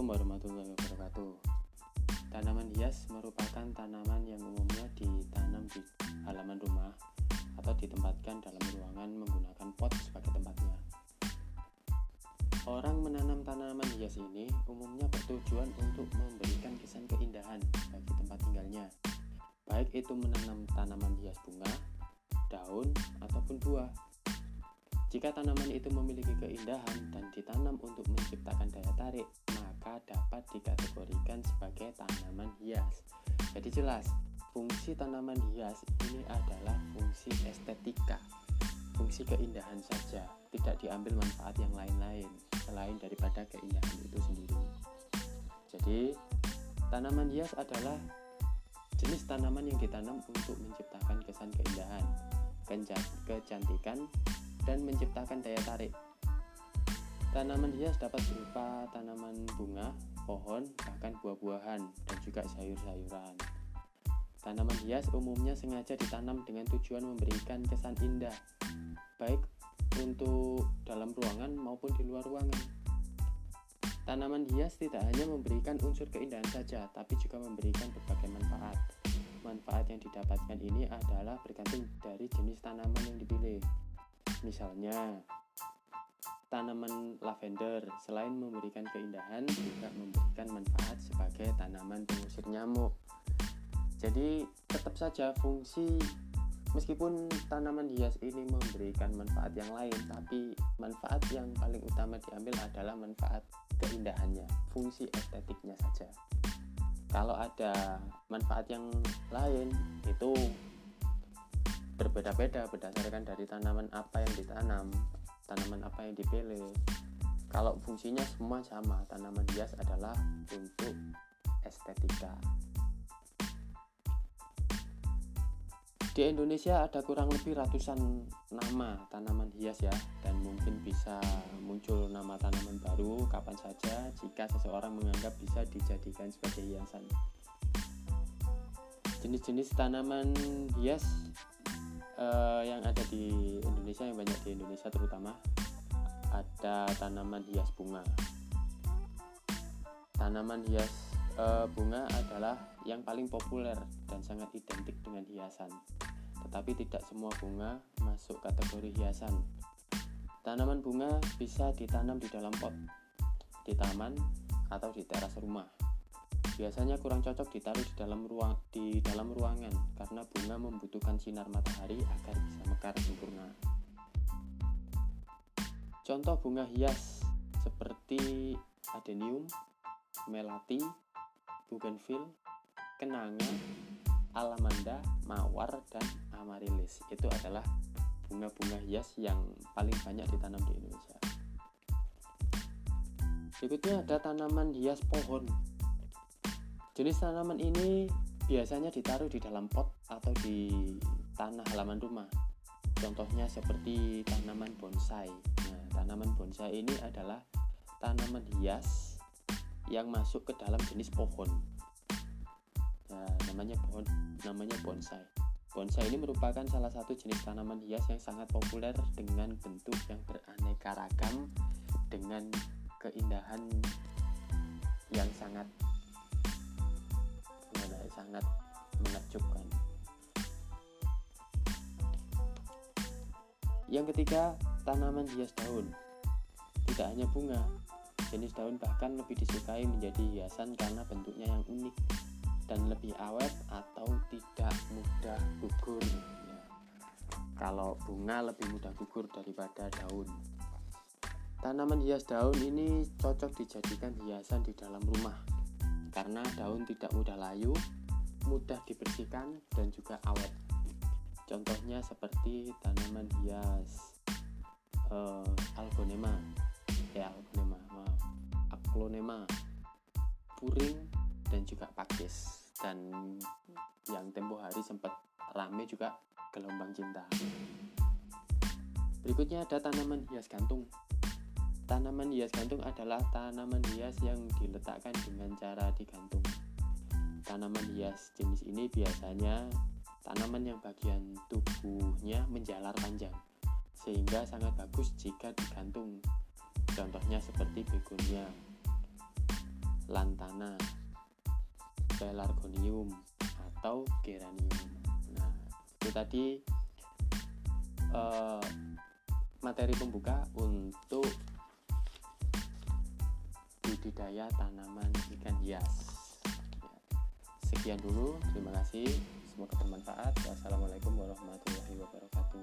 Assalamualaikum warahmatullahi wabarakatuh. Tanaman hias merupakan tanaman yang umumnya ditanam di halaman rumah atau ditempatkan dalam ruangan menggunakan pot sebagai tempatnya. Orang menanam tanaman hias ini umumnya bertujuan untuk memberikan kesan keindahan bagi tempat tinggalnya, baik itu menanam tanaman hias bunga, daun, ataupun buah. Jika tanaman itu memiliki keindahan dan ditanam untuk menciptakan daya tarik, maka dapat dikategorikan sebagai tanaman hias. Jadi jelas, fungsi tanaman hias ini adalah fungsi estetika, fungsi keindahan saja, tidak diambil manfaat yang lain-lain selain daripada keindahan itu sendiri. Jadi, tanaman hias adalah jenis tanaman yang ditanam untuk menciptakan kesan keindahan, kecantikan, dan menciptakan daya tarik. Tanaman hias dapat berupa tanaman bunga, pohon, bahkan buah-buahan, dan juga sayur-sayuran. Tanaman hias umumnya sengaja ditanam dengan tujuan memberikan kesan indah, baik untuk dalam ruangan maupun di luar ruangan. Tanaman hias tidak hanya memberikan unsur keindahan saja, tapi juga memberikan berbagai manfaat. Manfaat yang didapatkan ini adalah bergantung dari jenis tanaman yang dipilih. Misalnya, tanaman lavender selain memberikan keindahan juga memberikan manfaat sebagai tanaman pengusir nyamuk. Jadi, tetap saja fungsi meskipun tanaman hias ini memberikan manfaat yang lain, tapi manfaat yang paling utama diambil adalah manfaat keindahannya, fungsi estetiknya saja. Kalau ada manfaat yang lain, itu berbeda-beda berdasarkan dari tanaman apa yang ditanam, tanaman apa yang dipilih. Kalau fungsinya semua sama, tanaman hias adalah untuk estetika. Di Indonesia ada kurang lebih ratusan nama tanaman hias ya dan mungkin bisa muncul nama tanaman baru kapan saja jika seseorang menganggap bisa dijadikan sebagai hiasan. Jenis-jenis tanaman hias uh, yang ada di Indonesia yang banyak di Indonesia terutama ada tanaman hias bunga. Tanaman hias uh, bunga adalah yang paling populer dan sangat identik dengan hiasan. Tetapi tidak semua bunga masuk kategori hiasan. Tanaman bunga bisa ditanam di dalam pot, di taman, atau di teras rumah biasanya kurang cocok ditaruh di dalam ruang di dalam ruangan karena bunga membutuhkan sinar matahari agar bisa mekar sempurna. Contoh bunga hias seperti adenium, melati, bougainville, kenanga, alamanda, mawar, dan amaryllis. Itu adalah bunga-bunga hias yang paling banyak ditanam di Indonesia. Berikutnya ada tanaman hias pohon Jenis tanaman ini biasanya ditaruh di dalam pot atau di tanah halaman rumah. Contohnya seperti tanaman bonsai. Nah, tanaman bonsai ini adalah tanaman hias yang masuk ke dalam jenis pohon. Nah, namanya pohon namanya bonsai. Bonsai ini merupakan salah satu jenis tanaman hias yang sangat populer dengan bentuk yang beraneka ragam dengan keindahan yang sangat sangat menakjubkan. Yang ketiga, tanaman hias daun. Tidak hanya bunga, jenis daun bahkan lebih disukai menjadi hiasan karena bentuknya yang unik dan lebih awet atau tidak mudah gugur. Kalau bunga lebih mudah gugur daripada daun. Tanaman hias daun ini cocok dijadikan hiasan di dalam rumah karena daun tidak mudah layu mudah dibersihkan dan juga awet. Contohnya seperti tanaman hias uh, algonema, ya algonema, maaf, aglonema, puring dan juga pakis dan yang tempo hari sempat rame juga gelombang cinta. Berikutnya ada tanaman hias gantung. Tanaman hias gantung adalah tanaman hias yang diletakkan dengan cara digantung Tanaman hias jenis ini biasanya tanaman yang bagian tubuhnya menjalar panjang, sehingga sangat bagus jika digantung. Contohnya seperti begonia. lantana, pelargonium atau geranium. Nah, itu tadi uh, materi pembuka untuk budidaya tanaman ikan hias. Sekian dulu, terima kasih. Semoga bermanfaat. Wassalamualaikum warahmatullahi wabarakatuh.